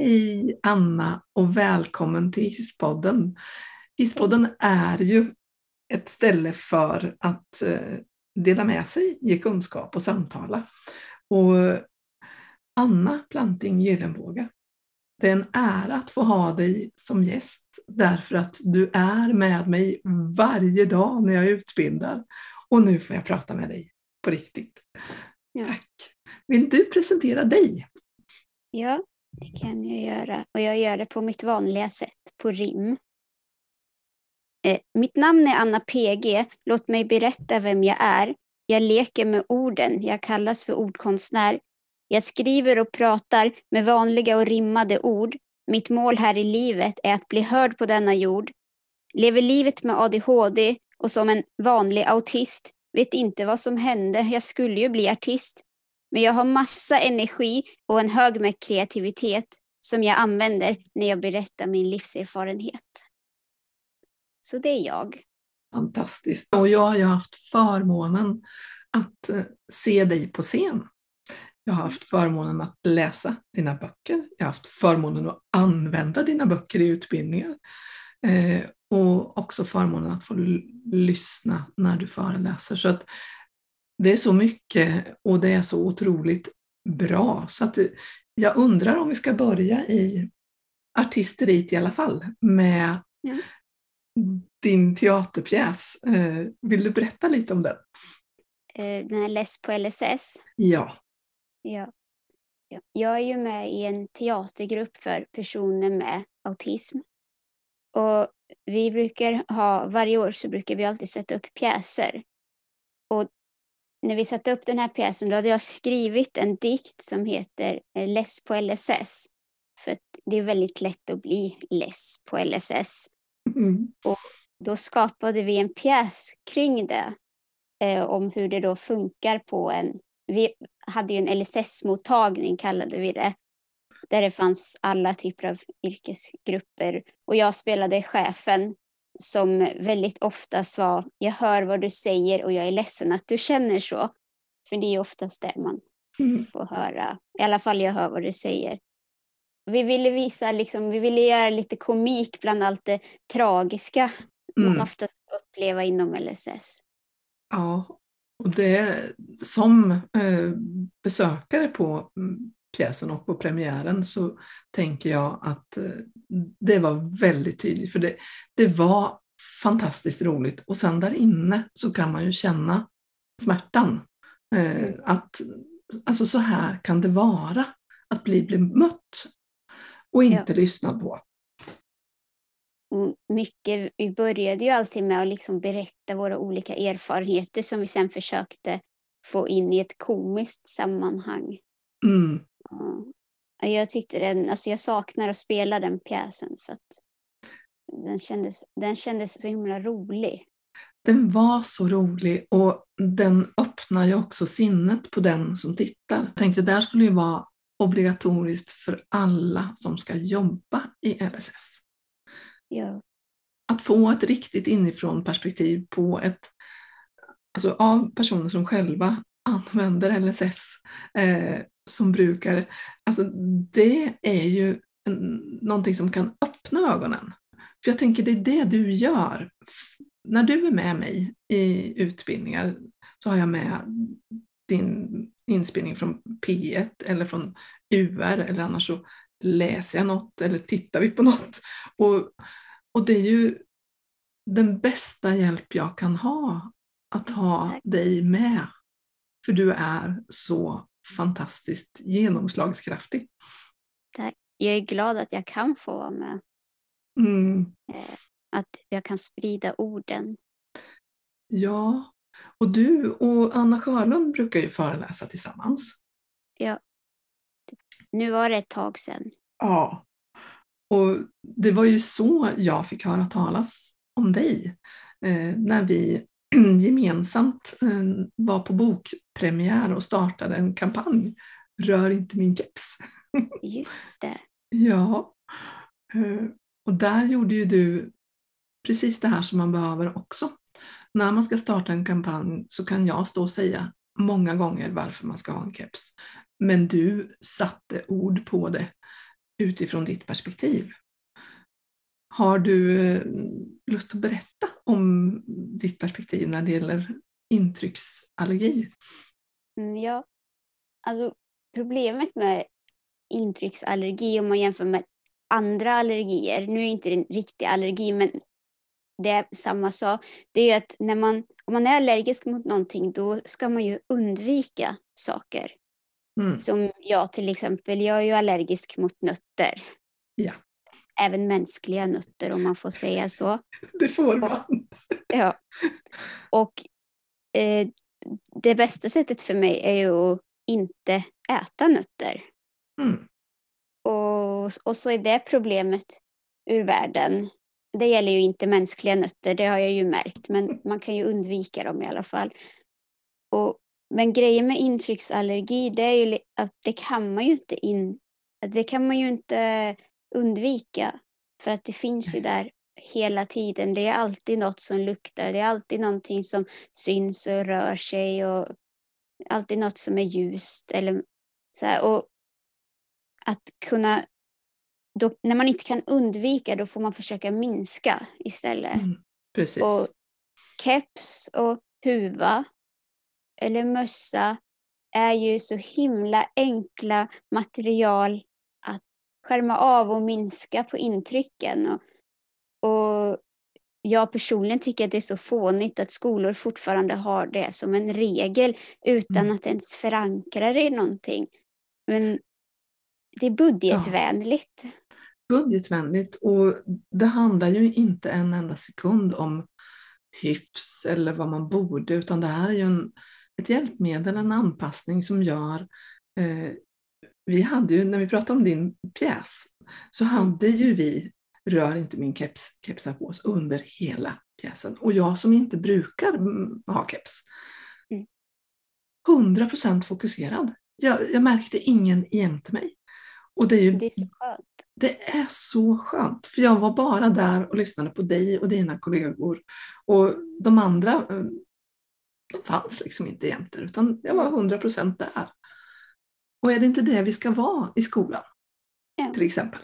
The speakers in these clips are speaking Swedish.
Hej Anna och välkommen till Hispodden. Hispodden är ju ett ställe för att eh, dela med sig, ge kunskap och samtala. Och Anna Planting Gyllenbåga, det är en ära att få ha dig som gäst därför att du är med mig varje dag när jag utbildar. Och nu får jag prata med dig på riktigt. Ja. Tack! Vill du presentera dig? Ja, det kan jag göra. Och jag gör det på mitt vanliga sätt, på rim. Eh, mitt namn är Anna PG. Låt mig berätta vem jag är. Jag leker med orden. Jag kallas för ordkonstnär. Jag skriver och pratar med vanliga och rimmade ord. Mitt mål här i livet är att bli hörd på denna jord. Lever livet med ADHD och som en vanlig autist. Vet inte vad som hände. Jag skulle ju bli artist. Men jag har massa energi och en hög med kreativitet som jag använder när jag berättar min livserfarenhet. Så det är jag. Fantastiskt. Och jag har ju haft förmånen att eh, se dig på scen. Jag har haft förmånen att läsa dina böcker. Jag har haft förmånen att använda dina böcker i utbildningar. Eh, och också förmånen att få lyssna när du föreläser. Så att det är så mycket och det är så otroligt bra. Så att jag undrar om vi ska börja i artisteriet i alla fall med ja. din teaterpjäs. Eh, vill du berätta lite om den? Eh, den är Less på LSS? Ja. ja. Jag är ju med i en teatergrupp för personer med autism. Och vi brukar ha, varje år så brukar vi alltid sätta upp pjäser. När vi satte upp den här pjäsen då hade jag skrivit en dikt som heter eh, Less på LSS. För det är väldigt lätt att bli less på LSS. Mm. Och då skapade vi en pjäs kring det. Eh, om hur det då funkar på en... Vi hade ju en LSS-mottagning kallade vi det. Där det fanns alla typer av yrkesgrupper. Och jag spelade chefen som väldigt ofta var jag hör vad du säger och jag är ledsen att du känner så. För det är oftast det man mm. får höra. I alla fall jag hör vad du säger. Vi ville visa, liksom, vi ville göra lite komik bland allt det tragiska mm. man ofta upplever inom LSS. Ja, och det som eh, besökare på mm, pjäsen och på premiären så tänker jag att eh, det var väldigt tydligt. För det, det var fantastiskt roligt och sen där inne så kan man ju känna smärtan. Eh, mm. att alltså så här kan det vara att bli bemött och inte ja. lyssnad på. Mm, mycket, vi började ju alltid med att liksom berätta våra olika erfarenheter som vi sen försökte få in i ett komiskt sammanhang. Mm. Jag tyckte den, alltså jag saknar att spela den pjäsen för att den kändes, den kändes så himla rolig. Den var så rolig och den öppnar ju också sinnet på den som tittar. Jag tänkte där skulle ju vara obligatoriskt för alla som ska jobba i LSS. Ja. Att få ett riktigt inifrån perspektiv på ett, alltså av personer som själva använder LSS eh, som brukare, alltså det är ju en, någonting som kan öppna ögonen. För jag tänker det är det du gör. När du är med mig i utbildningar så har jag med din inspelning från P1 eller från UR eller annars så läser jag något eller tittar vi på något. Och, och det är ju den bästa hjälp jag kan ha, att ha dig med. För du är så fantastiskt genomslagskraftig. Tack. Jag är glad att jag kan få vara med. Mm. Eh, att jag kan sprida orden. Ja, och du och Anna Sjölund brukar ju föreläsa tillsammans. Ja. Nu var det ett tag sedan. Ja. Och det var ju så jag fick höra talas om dig. Eh, när vi gemensamt eh, var på bokpremiär och startade en kampanj. Rör inte min keps. Just det. ja. Eh, och där gjorde ju du precis det här som man behöver också. När man ska starta en kampanj så kan jag stå och säga många gånger varför man ska ha en keps. Men du satte ord på det utifrån ditt perspektiv. Har du eh, lust att berätta om ditt perspektiv när det gäller intrycksallergi? Mm, ja, alltså problemet med intrycksallergi om man jämför med andra allergier, nu är inte det en riktig allergi men det är samma sak, det är att när man, om man är allergisk mot någonting då ska man ju undvika saker. Mm. Som jag till exempel, jag är ju allergisk mot nötter. Ja. Även mänskliga nötter om man får säga så. Det får man. Ja. Och eh, det bästa sättet för mig är ju att inte äta nötter. Mm. Och, och så är det problemet ur världen. Det gäller ju inte mänskliga nötter, det har jag ju märkt, men man kan ju undvika dem i alla fall. Och, men grejen med intrycksallergi, det är ju att det kan man ju inte in, det kan man ju inte undvika. För att det finns ju där hela tiden. Det är alltid något som luktar, det är alltid någonting som syns och rör sig och alltid något som är ljust. Eller så här. Och att kunna, då, när man inte kan undvika då får man försöka minska istället. Mm. Precis. Och keps och huva eller mössa är ju så himla enkla material skärma av och minska på intrycken. Och, och jag personligen tycker att det är så fånigt att skolor fortfarande har det som en regel utan Mm. att ens förankra det i någonting. Men det är budgetvänligt. budgetvänligt och det handlar ju inte en enda sekund om hyfs eller vad man borde utan det här är ju en, ett hjälpmedel, en anpassning som gör eh, vi hade ju, när vi pratade om din pjäs, så hade ju vi Rör inte min keps, kepsar på oss under hela pjäsen. Och jag som inte brukar mm, ha keps, Mm. 100% fokuserad. Jag, jag märkte ingen jämte mig. Och det är ju Det är så skönt. det är så skönt, för jag var bara där och lyssnade på dig och dina kollegor. Och de andra, eh, de fanns liksom inte jämte, utan jag var 100% där. Och är det inte det vi ska vara i skolan? Ja. Till exempel.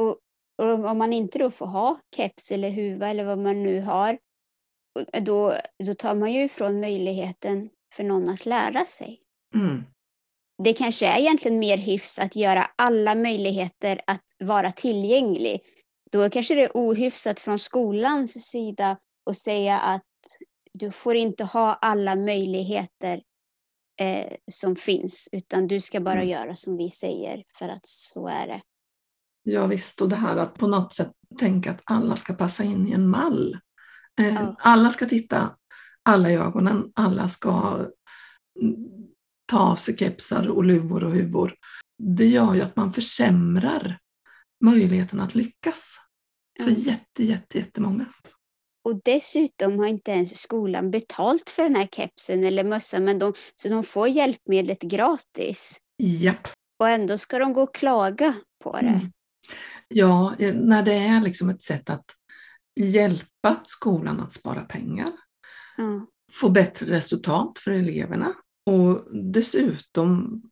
Och, och om man inte då får ha keps eller huva eller vad man nu har, då, då tar man ju ifrån möjligheten för någon att lära sig. Mm. Det kanske är egentligen mer hyfs att göra alla möjligheter att vara tillgänglig. Då kanske det är ohyfsat från skolans sida att säga att du får inte ha alla möjligheter eh, som finns, utan du ska bara Mm. göra som vi säger, för att så är det. Ja visst, och det här att på något sätt tänka att alla ska passa in i en mall. Eh, Ja. Alla ska titta alla i ögonen, alla ska mm, ta av sig kepsar och luvor och huvor. Det gör ju att man försämrar möjligheten att lyckas för Ja. jätte, jätte, jättemånga. Och dessutom har inte ens skolan betalt för den här kepsen eller mössan, men de, så de får hjälpmedlet gratis. Japp. Och ändå ska de gå och klaga på det. Mm. Ja, eh, när det är liksom ett sätt att hjälpa skolan att spara pengar, Ja. få bättre resultat för eleverna och dessutom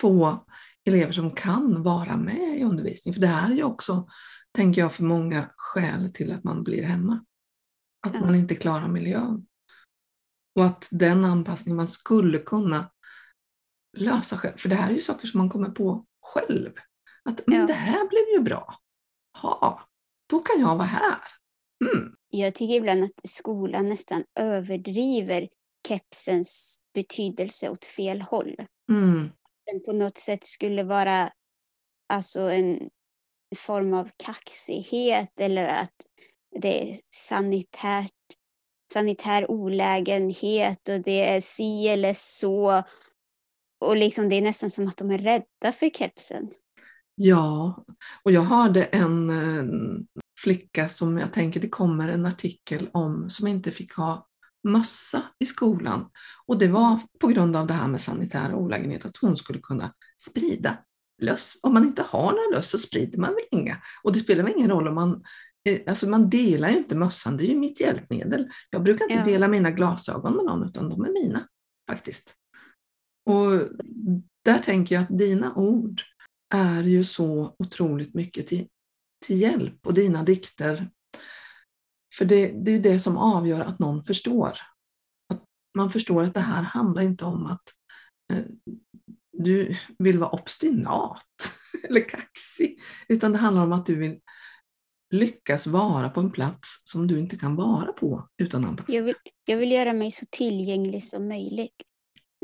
få elever som kan vara med i undervisning. För det här är ju också, tänker jag, för många skäl till att man blir hemma. Att man inte klarar miljön. Och att den anpassning man skulle kunna lösa själv, för det här är ju saker som man kommer på själv. Att men Ja. det här blev ju bra. Ja, då kan jag vara här. Mm. Jag tycker ibland att skolan nästan överdriver kepsens betydelse åt fel håll. Mm. Den på något sätt skulle vara alltså en form av kaxighet eller att det är sanitärt, sanitär olägenhet och det är si eller så. Och liksom det är nästan som att de är rädda för kepsen. Ja, och jag hörde en flicka som jag tänker det kommer en artikel om som inte fick ha mössa i skolan. Och det var på grund av det här med sanitär olägenhet att hon skulle kunna sprida löss. Om man inte har några löss så sprider man väl inga. Och det spelar väl ingen roll om man Alltså man delar ju inte mössan, det är ju mitt hjälpmedel. Jag brukar inte Ja. dela mina glasögon med någon utan de är mina faktiskt. Och där tänker jag att dina ord är ju så otroligt mycket till, till hjälp och dina dikter. För det, det är ju det som avgör att någon förstår. Att man förstår att det här handlar inte om att eh, du vill vara obstinat eller kaxig, utan det handlar om att du vill lyckas vara på en plats som du inte kan vara på utan anpassning. Jag vill, jag vill göra mig så tillgänglig som möjligt.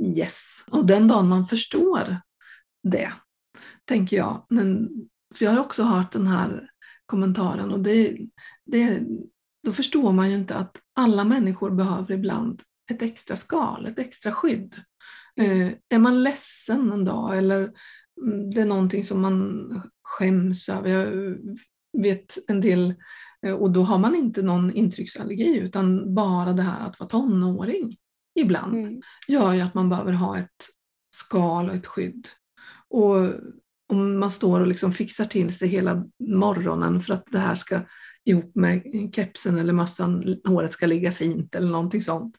Yes, och den dagen man förstår det, tänker jag. Men, för jag har också hört den här kommentaren och det, det, då förstår man ju inte att alla människor behöver ibland ett extra skal, ett extra skydd. Eh, är man ledsen en dag eller mm, det är någonting som man skäms över. Jag vet en del, eh, och då har man inte någon intrycksallergi utan bara det här att vara tonåring ibland mm. gör ju att man behöver ha ett skal och ett skydd. Och om man står och liksom fixar till sig hela morgonen för att det här ska ihop med kepsen eller mössan, håret ska ligga fint eller någonting sånt.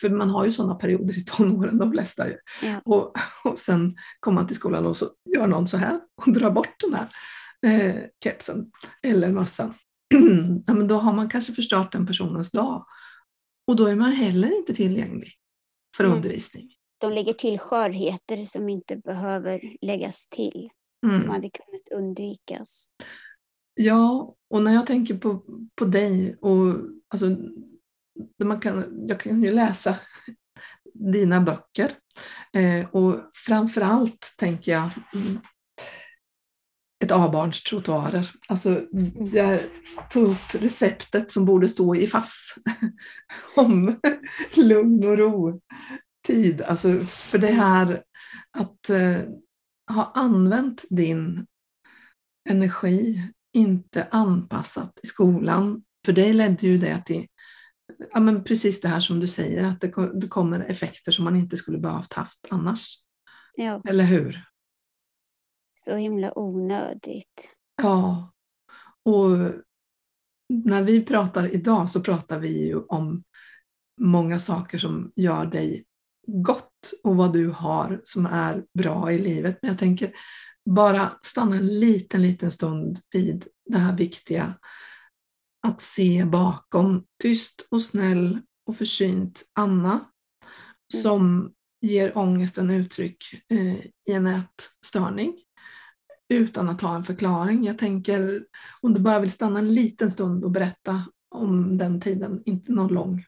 För man har ju sådana perioder i tonåren, de flesta ju. Ja. Och, och sen kommer man till skolan och så gör någon så här och drar bort den här eh, kepsen eller mössan. ja, men då har man kanske förstört den personens dag. Och då är man heller inte tillgänglig för mm. undervisning. De lägger till skörheter som inte behöver läggas till, mm. som hade kunnat undvikas. Ja, och när jag tänker på, på dig och alltså, man kan, jag kan ju läsa dina böcker eh, och framförallt tänker jag mm, ett A-barns trottoarer. Alltså, jag tog upp receptet som borde stå i FASS om lugn och ro tid. Alltså, för det här att eh, ha använt din energi, inte anpassat i skolan. För det ledde ju det till ja, men precis det här som du säger, att det, det kommer effekter som man inte skulle behövt haft annars. Ja. Eller hur? Så himla onödigt. Ja. Och när vi pratar idag så pratar vi ju om många saker som gör dig gott och vad du har som är bra i livet. Men jag tänker bara stanna en liten, liten stund vid det här viktiga att se bakom tyst och snäll och försynt Anna mm. som ger ångesten uttryck eh, i en ätstörning utan att ha en förklaring. Jag tänker om du bara vill stanna en liten stund och berätta om den tiden, inte någon lång.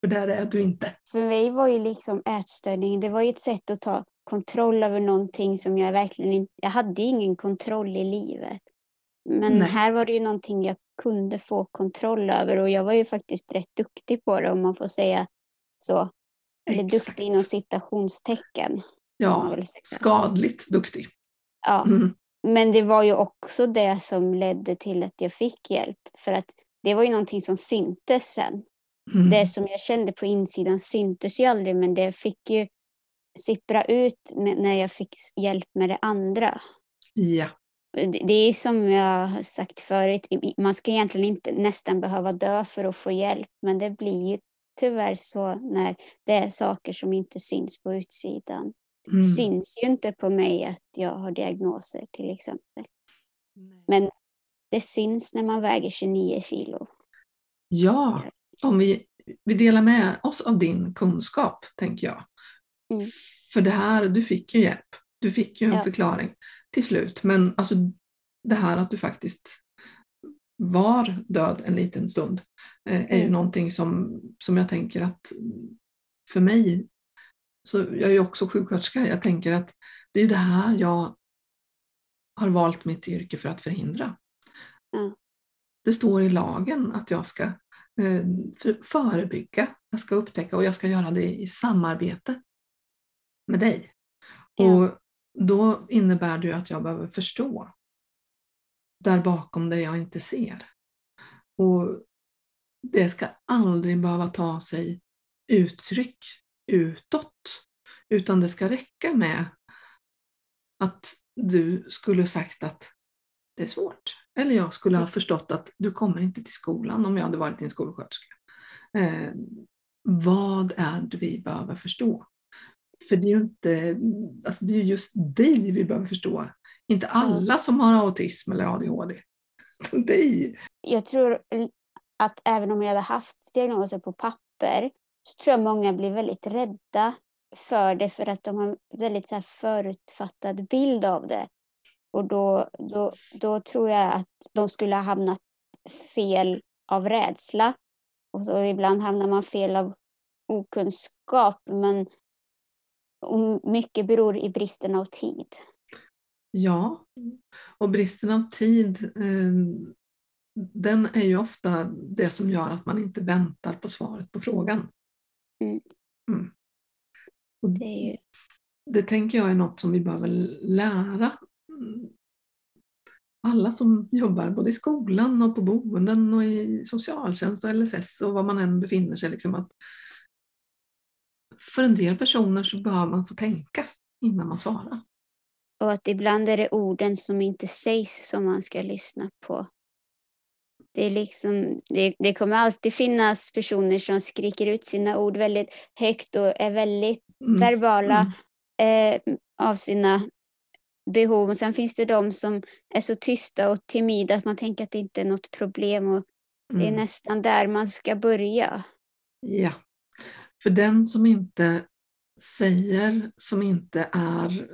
För där är du inte. För mig var ju liksom ätstörning, det var ju ett sätt att ta kontroll över någonting som jag verkligen inte, jag hade ingen kontroll i livet. Men Nej. här var det ju någonting jag kunde få kontroll över och jag var ju faktiskt rätt duktig på det om man får säga så. Eller Exakt. duktig inom citationstecken. Ja, skadligt duktig. Ja, mm. men det var ju också det som ledde till att jag fick hjälp. För att det var ju någonting som syntes sen. Mm. Det som jag kände på insidan syntes ju aldrig men det fick ju sippra ut när jag fick hjälp med det andra. Ja. Det är som jag har sagt förut, man ska egentligen inte nästan behöva dö för att få hjälp, men det blir ju tyvärr så när det är saker som inte syns på utsidan. Mm. Syns ju inte på mig att jag har diagnoser till exempel. Men det syns när man väger 29 kilo. Ja, om vi, vi delar med oss av din kunskap, tänker jag. Mm. För det här, du fick ju hjälp. Du fick ju en ja. förklaring till slut. Men alltså det här att du faktiskt var död en liten stund eh, är ju mm. någonting som, som jag tänker att för mig, så jag är ju också sjuksköterska, jag tänker att det är det här jag har valt mitt yrke för att förhindra. Mm. Det står i lagen att jag ska eh, förebygga, jag ska upptäcka och jag ska göra det i samarbete med dig. Ja. Och då innebär det att jag behöver förstå där bakom det jag inte ser. Och det ska aldrig behöva ta sig uttryck utåt, utan det ska räcka med att du skulle sagt att det är svårt. Eller jag skulle ha förstått att du kommer inte till skolan om jag hade varit din skolsköterska. Eh, vad är det vi behöver förstå? För det är ju inte, alltså det är just dig vi behöver förstå, Inte alla som har autism eller ADHD. Dig. Jag tror att även om jag hade haft diagnoser på papper så tror jag många blir väldigt rädda för det för att de har en väldigt så här förutfattad bild av det. Och då, då, då tror jag att de skulle ha hamnat fel av rädsla. Och så ibland hamnar man fel av okunskap, men mycket beror i bristen av tid. Ja, och bristen av tid eh, den är ju ofta det som gör att man inte väntar på svaret på frågan. Mm. Mm. Det, ju... det tänker jag är något som vi behöver lära alla som jobbar både i skolan och på boenden och i socialtjänst och LSS och var man än befinner sig. Liksom att för en del personer så behöver man få tänka innan man svarar. Och att ibland är det orden som inte sägs som man ska lyssna på. Det, är liksom, det, det kommer alltid finnas personer som skriker ut sina ord väldigt högt och är väldigt mm. verbala mm. Eh, av sina behov. Och sen finns det de som är så tysta och timida att man tänker att det inte är något problem. Och Det är mm. nästan där man ska börja. Ja, för den som inte säger, som inte är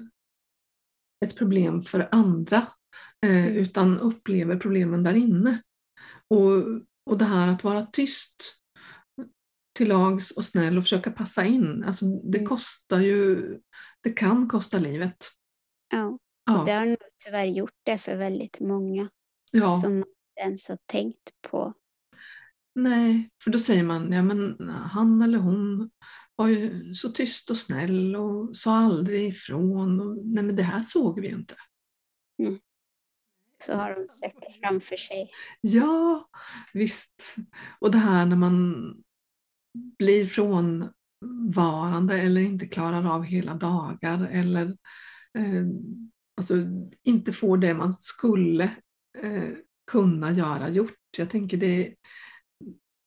ett problem för andra, eh, mm. utan upplever problemen där inne. Och, och det här att vara tyst till lags och snäll och försöka passa in, alltså det mm. kostar ju, det kan kosta livet. Ja. Ja. Och det har nog tyvärr gjort det för väldigt många ja. som inte ens har tänkt på. Nej, för då säger man, ja men han eller hon var ju så tyst och snäll och sa aldrig ifrån. Och, nej men det här såg vi ju inte. Mm. Så har de sett det framför sig. Ja, visst. Och det här när man blir frånvarande eller inte klarar av hela dagar eller eh, alltså, inte får det man skulle eh, kunna göra gjort. Jag tänker det,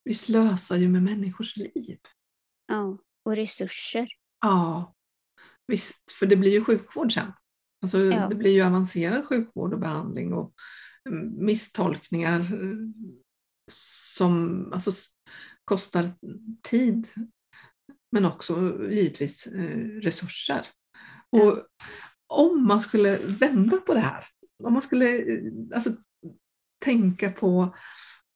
vi slösar ju med människors liv. Ja, och resurser. Ja, visst, för det blir ju sjukvård sen. Alltså, ja. Det blir ju avancerad sjukvård och behandling och mm, misstolkningar eh, som alltså, kostar tid men också givetvis eh, resurser. Ja. Och om man skulle vända på det här, om man skulle alltså, tänka på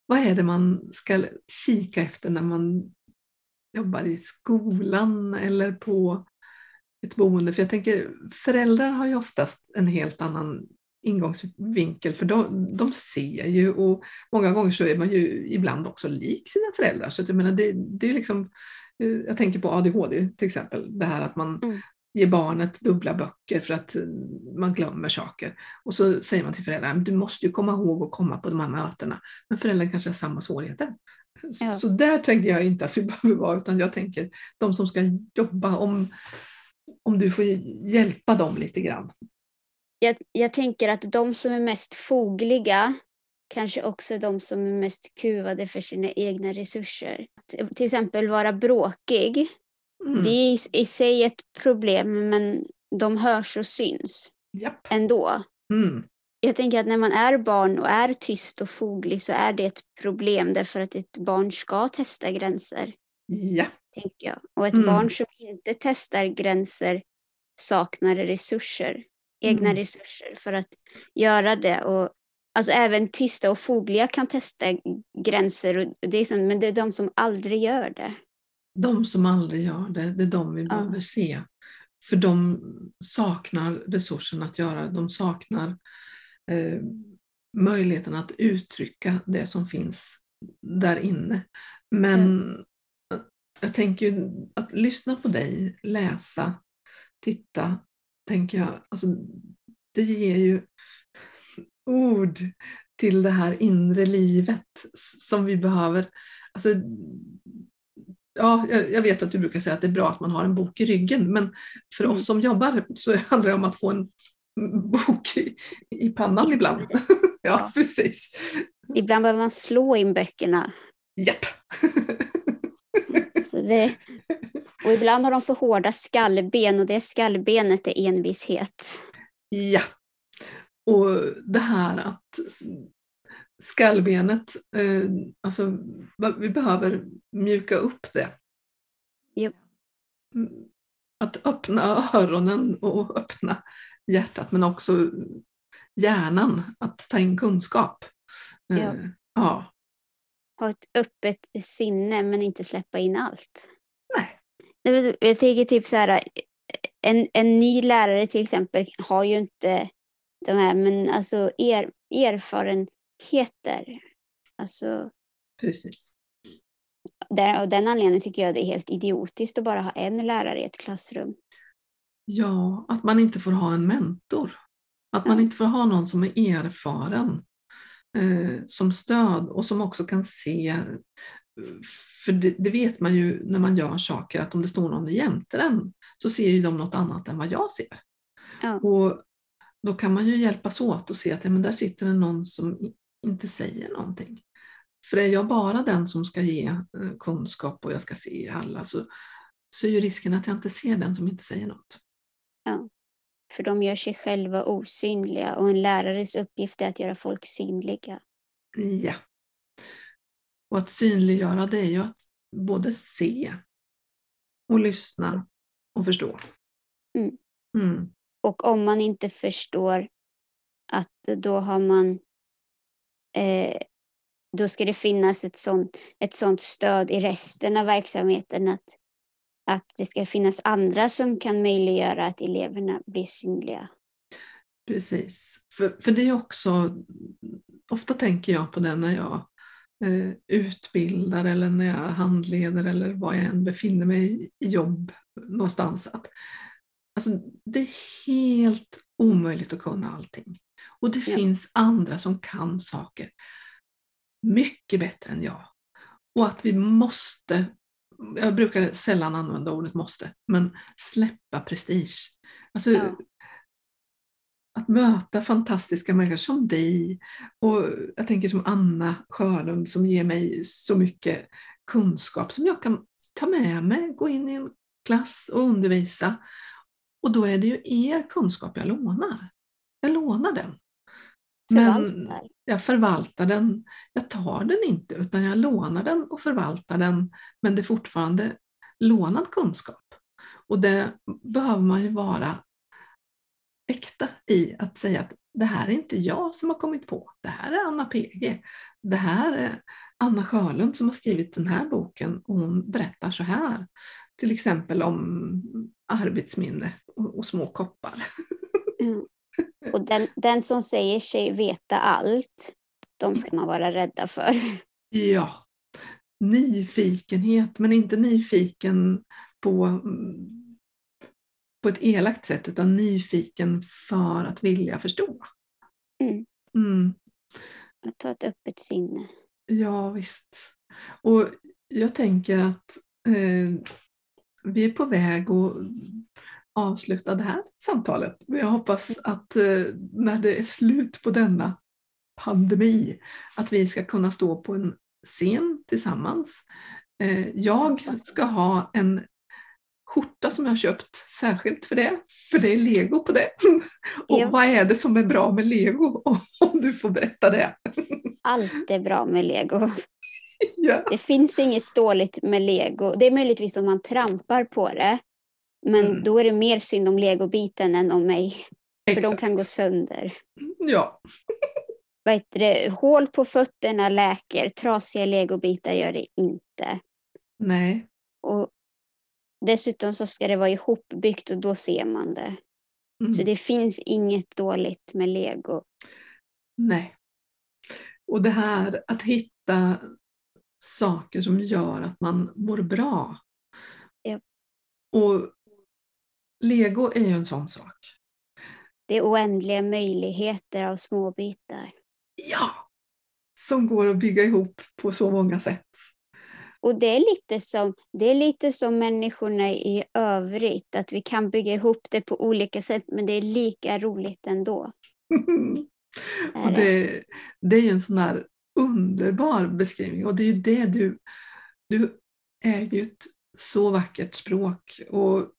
vad är det man ska kika efter när man jobbar i skolan eller på ett boende. För jag tänker, föräldrar har ju oftast en helt annan ingångsvinkel för de, de ser ju och många gånger så är man ju ibland också lik sina föräldrar. Så jag menar, det, det är liksom, eh, jag tänker på ADHD till exempel, det här att man mm ge barnet dubbla böcker för att eh, man glömmer saker. Och så säger man till föräldrarna, du måste ju komma ihåg att komma på de här mötena. Men föräldrarna kanske har samma svårigheter. Ja. Så där tänker jag inte att vi behöver vara, utan jag tänker de som ska jobba, om, om du får hjälpa dem lite grann. Jag, jag tänker att de som är mest fogliga kanske också är de som är mest kuvade för sina egna resurser. Till exempel vara bråkig Mm. Det är i sig ett problem, men de hörs och syns Japp. ändå. Mm. Jag tänker att när man är barn och är tyst och foglig så är det ett problem därför att ett barn ska testa gränser. Ja. Tänker jag. Och ett mm. barn som inte testar gränser saknar resurser, egna mm. resurser för att göra det. Och, alltså även tysta och fogliga kan testa gränser, och det är som, men det är de som aldrig gör det. De som aldrig gör det, det är de vi ja. behöver se. För de saknar resursen att göra De saknar eh, möjligheten att uttrycka det som finns där inne. Men mm. Jag tänker ju att lyssna på dig, läsa, titta, tänker jag, alltså, det ger ju ord till det här inre livet som vi behöver. Alltså, ja, jag vet att du brukar säga att det är bra att man har en bok i ryggen, men för mm. oss som jobbar så handlar det om att få en bok i, i pannan ibland. ja, ja, precis. Ibland behöver man slå in böckerna. Japp. det, och ibland har de för hårda skallben och det skallbenet är envishet. Ja, och det här att skallbenet, eh, alltså vi behöver mjuka upp det. Yep. Mm, att öppna öronen och öppna hjärtat men också hjärnan att ta in kunskap. Ja. Eh, ja. Ha ett öppet sinne men inte släppa in allt. Nej. Jag tänker typ så här, en, en ny lärare till exempel har ju inte de här, men alltså er, erfarenheter. Alltså, Precis. Där, av den anledningen tycker jag det är helt idiotiskt att bara ha en lärare i ett klassrum. Ja, att man inte får ha en mentor. Att man inte får ha någon som är erfaren eh, som stöd och som också kan se, för det, det vet man ju när man gör saker, att om det står någon jämte en så ser ju de något annat än vad jag ser. Ja. Och då kan man ju hjälpas åt och se att ja, men där sitter det någon som inte säger någonting. För är jag bara den som ska ge eh, kunskap och jag ska se alla så, så är ju risken att jag inte ser den som inte säger något. För de gör sig själva osynliga och en lärares uppgift är att göra folk synliga. Ja. Och att synliggöra det är ju att både se och lyssna och förstå. Mm. Mm. Och om man inte förstår att då har man eh, då ska det finnas ett sånt, ett sånt stöd i resten av verksamheten att, att det ska finnas andra som kan möjliggöra att eleverna blir synliga. Precis. För, för det är också, ofta tänker jag på det när jag eh, utbildar eller när jag handleder eller var jag än befinner mig i jobb någonstans. Att, alltså, det är helt omöjligt att kunna allting. Och det Ja. finns andra som kan saker mycket bättre än jag. Och att vi måste, jag brukar sällan använda ordet måste, men släppa prestige. Alltså, Ja. Att möta fantastiska människor som dig och jag tänker som Anna Sjölund som ger mig så mycket kunskap som jag kan ta med mig, gå in i en klass och undervisa. Och då är det ju er kunskap jag lånar. Jag lånar den. Men jag förvaltar den. Jag tar den inte utan jag lånar den och förvaltar den. Men det är fortfarande lånad kunskap. Och det behöver man ju vara äkta i att säga att det här är inte jag som har kommit på. Det här är Anna PG. Det här är Anna Sjölund som har skrivit den här boken och hon berättar så här. Till exempel om arbetsminne och, och små koppar. Mm. Och den, den som säger sig veta allt, de ska man vara rädda för. Ja, nyfikenhet, men inte nyfiken på, på ett elakt sätt utan nyfiken för att vilja förstå. Mm. Mm, Att ta ett öppet sinne. ja, visst. Och jag tänker att eh, vi är på väg att avsluta det här samtalet. Jag hoppas att eh, när det är slut på denna pandemi, att vi ska kunna stå på en scen tillsammans. Eh, jag ska ha en skjorta som jag köpt särskilt för det, för det är lego på det. Och Ja. vad är det som är bra med lego? Om du får berätta det. Allt är bra med lego. Ja. Det finns inget dåligt med lego. Det är möjligtvis om man trampar på det. Men Mm. då är det mer synd om legobiten än om mig. För de Exakt. kan gå sönder. Ja, Vad heter det? Hål på fötterna läker, trasiga legobitar gör det inte. nej, Och dessutom så ska det vara ihopbyggt och då ser man det. mm. Så det finns inget dåligt med lego. nej. Och det här att hitta saker som gör att man mår bra. Ja. Och lego är ju en sån sak. Det är oändliga möjligheter av små bitar. Ja! Som går att bygga ihop på så många sätt. Och det är lite som, det är lite som människorna i övrigt, att vi kan bygga ihop det på olika sätt men det är lika roligt ändå. och det, det är ju en sån här underbar beskrivning och det är ju det du, du äger ju ett så vackert språk och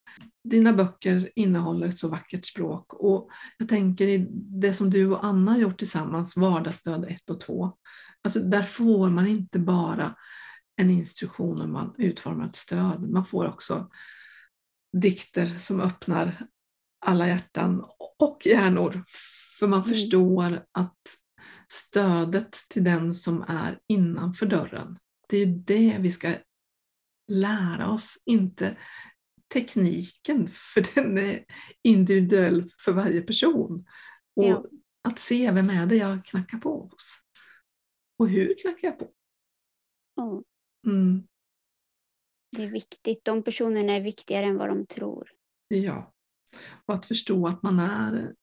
dina böcker innehåller ett så vackert språk och jag tänker i det som du och Anna har gjort tillsammans, Vardagsstöd 1 och 2, alltså där får man inte bara en instruktion om man utformar ett stöd, man får också dikter som öppnar alla hjärtan och hjärnor. För man mm. förstår att stödet till den som är innanför dörren, det är det vi ska lära oss, inte tekniken, för den är individuell för varje person. Och ja. att se vem är det jag knackar på hos? Och hur knackar jag på? Mm. Mm. Det är viktigt. De personerna är viktigare än vad de tror. Ja. Och att förstå att man är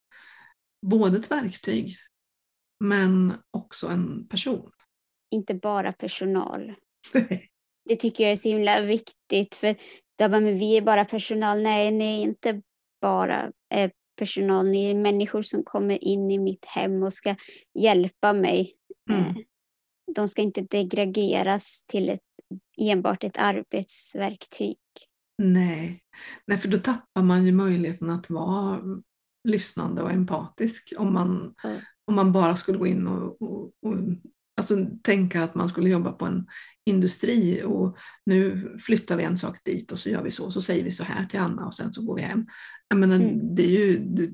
både ett verktyg men också en person. Inte bara personal. det tycker jag är så himla viktigt. För då bara, men vi är bara personal. Nej, ni är inte bara eh, personal. Ni är människor som kommer in i mitt hem och ska hjälpa mig. Mm. Eh, de ska inte degraderas till ett, enbart ett arbetsverktyg. Nej. Nej, för då tappar man ju möjligheten att vara lyssnande och empatisk om man, mm. om man bara skulle gå in och, och, och alltså, tänka att man skulle jobba på en industri och nu flyttar vi en sak dit och så gör vi så, så säger vi så här till Anna och sen så går vi hem. Jag menar, mm. det, är ju, det,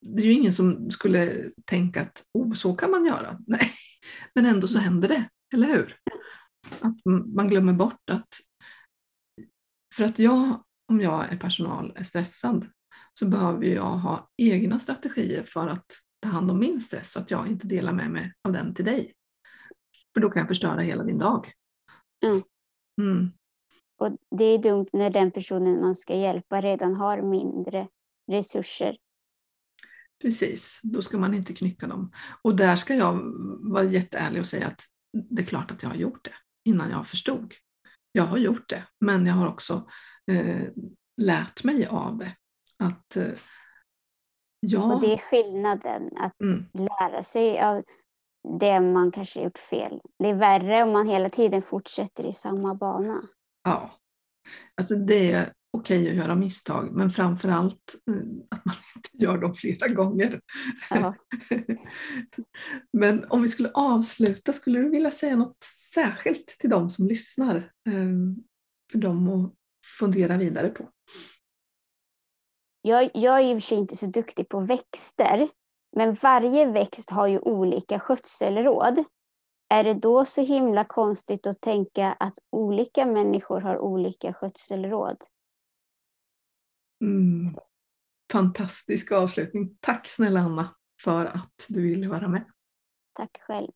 det, är ju ingen som skulle tänka att oh, så kan man göra. Nej. Men ändå så händer det, eller hur? Att man glömmer bort att för att jag, om jag är personal, är stressad så behöver jag ha egna strategier för att ta hand om min stress så att jag inte delar med mig av den till dig. För då kan jag förstöra hela din dag. Mm. Mm. Och det är dumt när den personen man ska hjälpa redan har mindre resurser. Precis, då ska man inte knycka dem. Och där ska jag vara jätteärlig och säga att det är klart att jag har gjort det innan jag förstod. Jag har gjort det, men jag har också eh, lärt mig av det. Att eh, Ja. Och det är skillnaden, att mm. lära sig av det man kanske gjort fel. Det är värre om man hela tiden fortsätter i samma bana. Ja, alltså det är okej att göra misstag, men framför allt eh, att man inte gör dem flera gånger. Ja. men om vi skulle avsluta, skulle du vilja säga något särskilt till de som lyssnar? Eh, för dem att fundera vidare på? Jag, jag är i och för sig inte så duktig på växter, men varje växt har ju olika skötselråd. Är det då så himla konstigt att tänka att olika människor har olika skötselråd? Mm. Fantastisk avslutning. Tack snälla Anna för att du ville vara med. Tack själv.